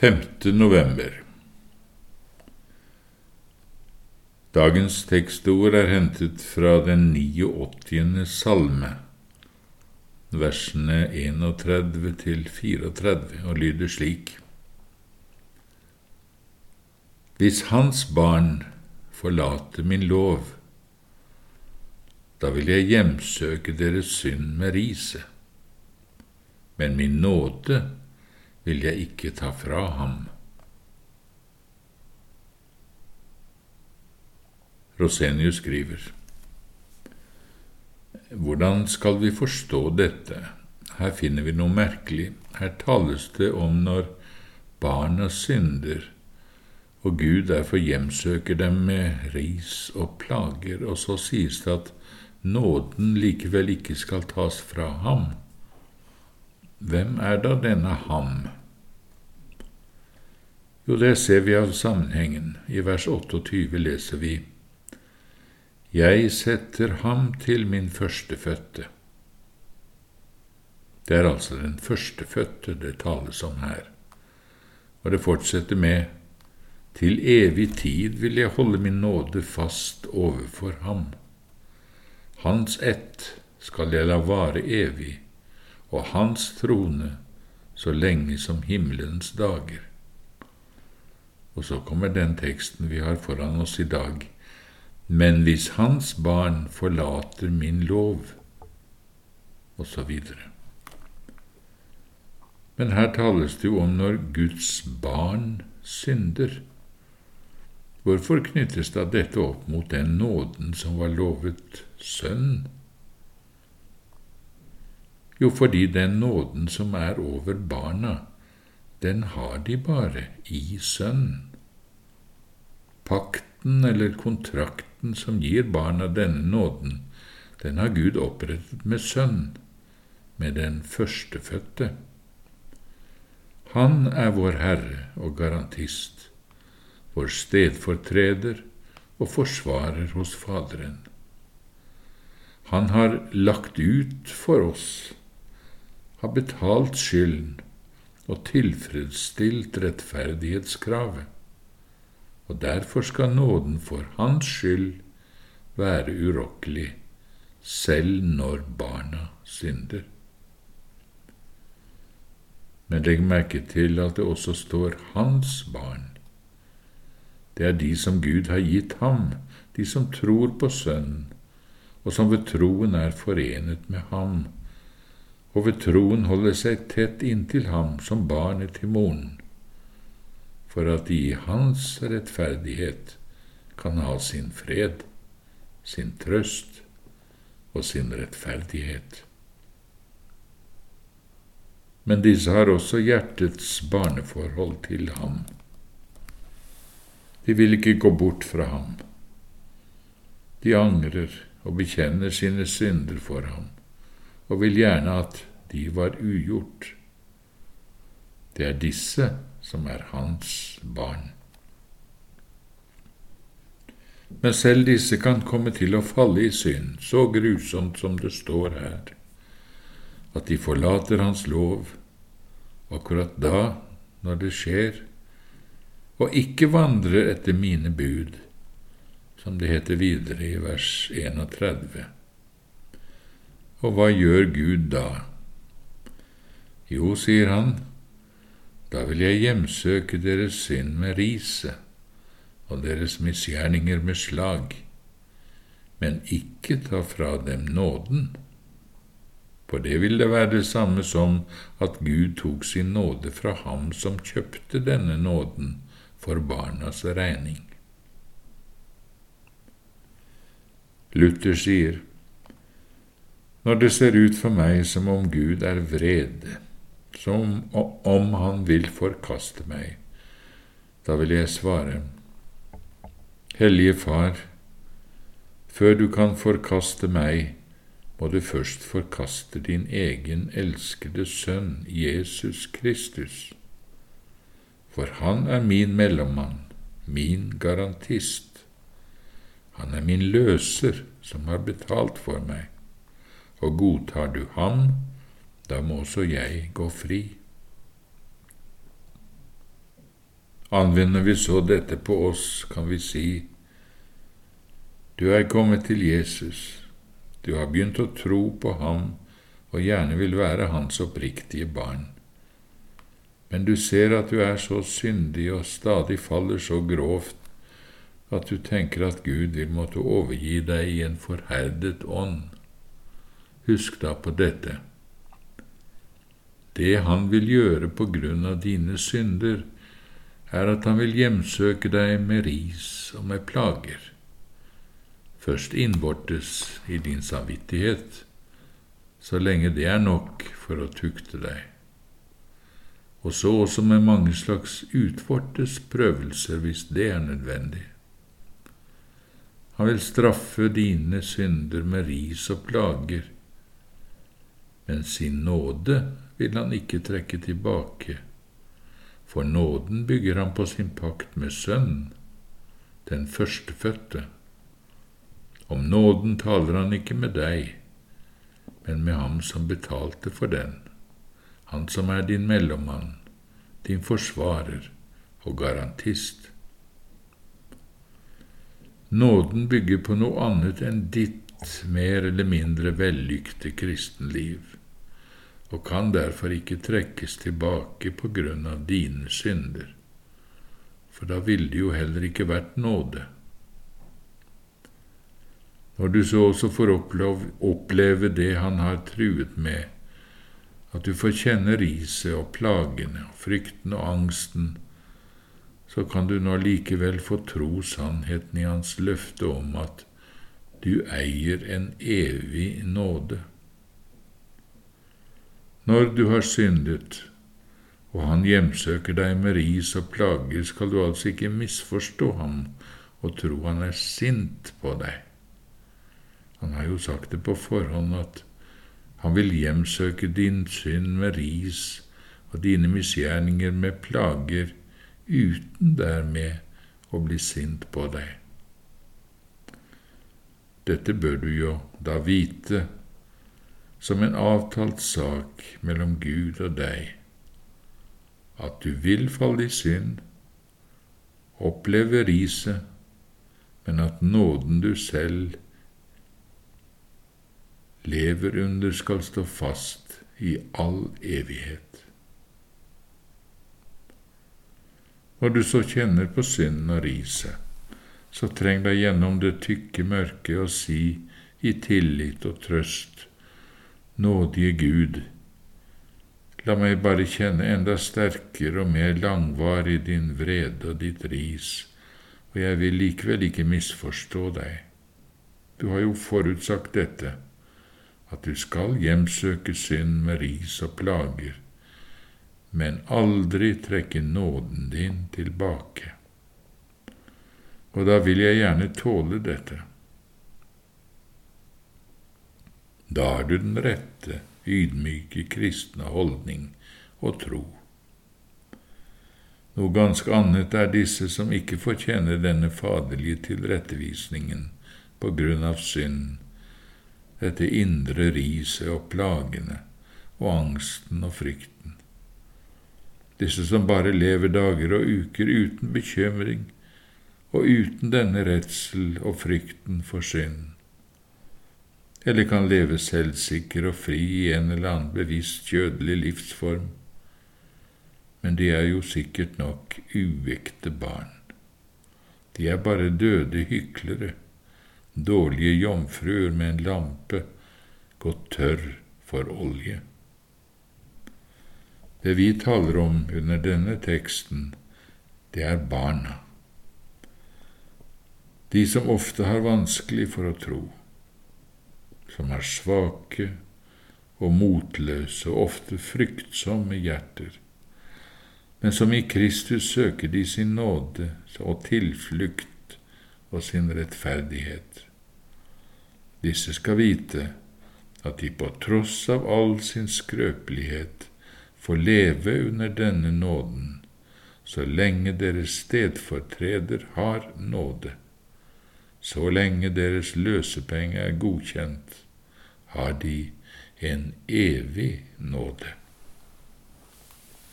5. november Dagens tekstord er hentet fra den 89. salme, versene 31 til 34, og lyder slik. Hvis Hans barn forlater min lov, da vil jeg hjemsøke deres synd med riset, men min nåde vil jeg ikke ta fra ham. Rosenius skriver Hvordan skal vi forstå dette? Her finner vi noe merkelig. Her tales det om når barna synder, og Gud derfor hjemsøker dem med ris og plager, og så sies det at nåden likevel ikke skal tas fra ham. Hvem er da denne ham? Jo, det ser vi av sammenhengen. I vers 28 leser vi Jeg setter ham til min førstefødte. Det er altså den førstefødte det tales om her, og det fortsetter med Til evig tid vil jeg holde min nåde fast overfor ham. Hans ett skal jeg la vare evig, og hans trone så lenge som himmelens dager. Og så kommer den teksten vi har foran oss i dag. Men hvis hans barn forlater min lov, og så videre. Men her tales det jo om når Guds barn synder. Hvorfor knyttes da dette opp mot den nåden som var lovet sønn? Jo, fordi den nåden som er over barna, den har de bare i Sønnen. Pakten eller kontrakten som gir barna denne nåden, den har Gud opprettet med Sønn, med den førstefødte. Han er vår Herre og garantist, vår stedfortreder og forsvarer hos Faderen. Han har lagt ut for oss, har betalt skylden og tilfredsstilt rettferdighetskravet, og derfor skal nåden for hans skyld være urokkelig, selv når barna synder. Men legg merke til at det også står hans barn. Det er de som Gud har gitt ham, de som tror på Sønnen, og som ved troen er forenet med ham og ved troen holder seg tett inntil ham som barnet til moren, for at de i hans rettferdighet kan ha sin fred, sin trøst og sin rettferdighet. Men disse har også hjertets barneforhold til ham. De vil ikke gå bort fra ham. De angrer og bekjenner sine synder for ham og vil gjerne at de var ugjort. Det er disse som er hans barn. Men selv disse kan komme til å falle i synd, så grusomt som det står her, at de forlater Hans lov akkurat da, når det skjer, og ikke vandrer etter mine bud, som det heter videre i vers 31. Og hva gjør Gud da? Jo, sier han, da vil jeg hjemsøke deres synd med riset og deres misgjerninger med slag, men ikke ta fra dem nåden. For det vil det være det samme som at Gud tok sin nåde fra ham som kjøpte denne nåden for barnas regning. Luther sier, når det ser ut for meg som om Gud er vred, som om Han vil forkaste meg, da vil jeg svare, Hellige Far, før du kan forkaste meg, må du først forkaste din egen elskede Sønn, Jesus Kristus, for han er min mellommann, min garantist. Han er min løser som har betalt for meg og godtar du ham, da må også jeg gå fri. Anvender vi så dette på oss, kan vi si, du er kommet til Jesus, du har begynt å tro på ham og gjerne vil være hans oppriktige barn. Men du ser at du er så syndig og stadig faller så grovt at du tenker at Gud vil måtte overgi deg i en forherdet ånd. Husk da på dette. Det han vil gjøre på grunn av dine synder, er at han vil hjemsøke deg med ris og med plager, først innvortes i din samvittighet, så lenge det er nok for å tukte deg, og så også med mange slags utvortes prøvelser hvis det er nødvendig. Han vil straffe dine synder med ris og plager, men sin nåde vil han ikke trekke tilbake, for nåden bygger han på sin pakt med Sønnen, den førstefødte. Om nåden taler han ikke med deg, men med ham som betalte for den, han som er din mellommann, din forsvarer og garantist. Nåden bygger på noe annet enn ditt mer eller mindre vellykte kristenliv, og kan derfor ikke trekkes tilbake på grunn av dine synder, for da ville det jo heller ikke vært nåde. Når du så også får oppleve det han har truet med, at du får kjenne riset og plagene og frykten og angsten, så kan du nå likevel få tro sannheten i hans løfte om at du eier en evig nåde. Når du har syndet, og han hjemsøker deg med ris og plager, skal du altså ikke misforstå ham og tro han er sint på deg. Han har jo sagt det på forhånd at han vil hjemsøke din synd med ris og dine misgjerninger med plager, uten dermed å bli sint på deg. Dette bør du jo da vite som en avtalt sak mellom Gud og deg, at du vil falle i synd, oppleve riset, men at nåden du selv lever under, skal stå fast i all evighet. Når du så kjenner på synden og riset, så treng deg gjennom det tykke mørket og si i tillit og trøst, nådige Gud, la meg bare kjenne enda sterkere og mer langvarig din vrede og ditt ris, og jeg vil likevel ikke misforstå deg. Du har jo forutsagt dette, at du skal hjemsøke synd med ris og plager, men aldri trekke nåden din tilbake. Og da vil jeg gjerne tåle dette. Da har du den rette, ydmyke kristne holdning og tro. Noe ganske annet er disse som ikke fortjener denne faderlige tilrettevisningen på grunn av synd, dette indre riset og plagene og angsten og frykten disse som bare lever dager og uker uten bekymring og uten denne redsel og frykten for synd, eller kan leve selvsikker og fri i en eller annen bevisst kjødelig livsform, men de er jo sikkert nok uekte barn. De er bare døde hyklere, dårlige jomfruer med en lampe gått tørr for olje. Det vi taler om under denne teksten, det er barna. De som ofte har vanskelig for å tro, som er svake og motløse og ofte fryktsomme hjerter, men som i Kristus søker de sin nåde og tilflukt og sin rettferdighet. Disse skal vite at de på tross av all sin skrøpelighet får leve under denne nåden så lenge deres stedfortreder har nåde. Så lenge deres løsepenge er godkjent, har de en evig nåde.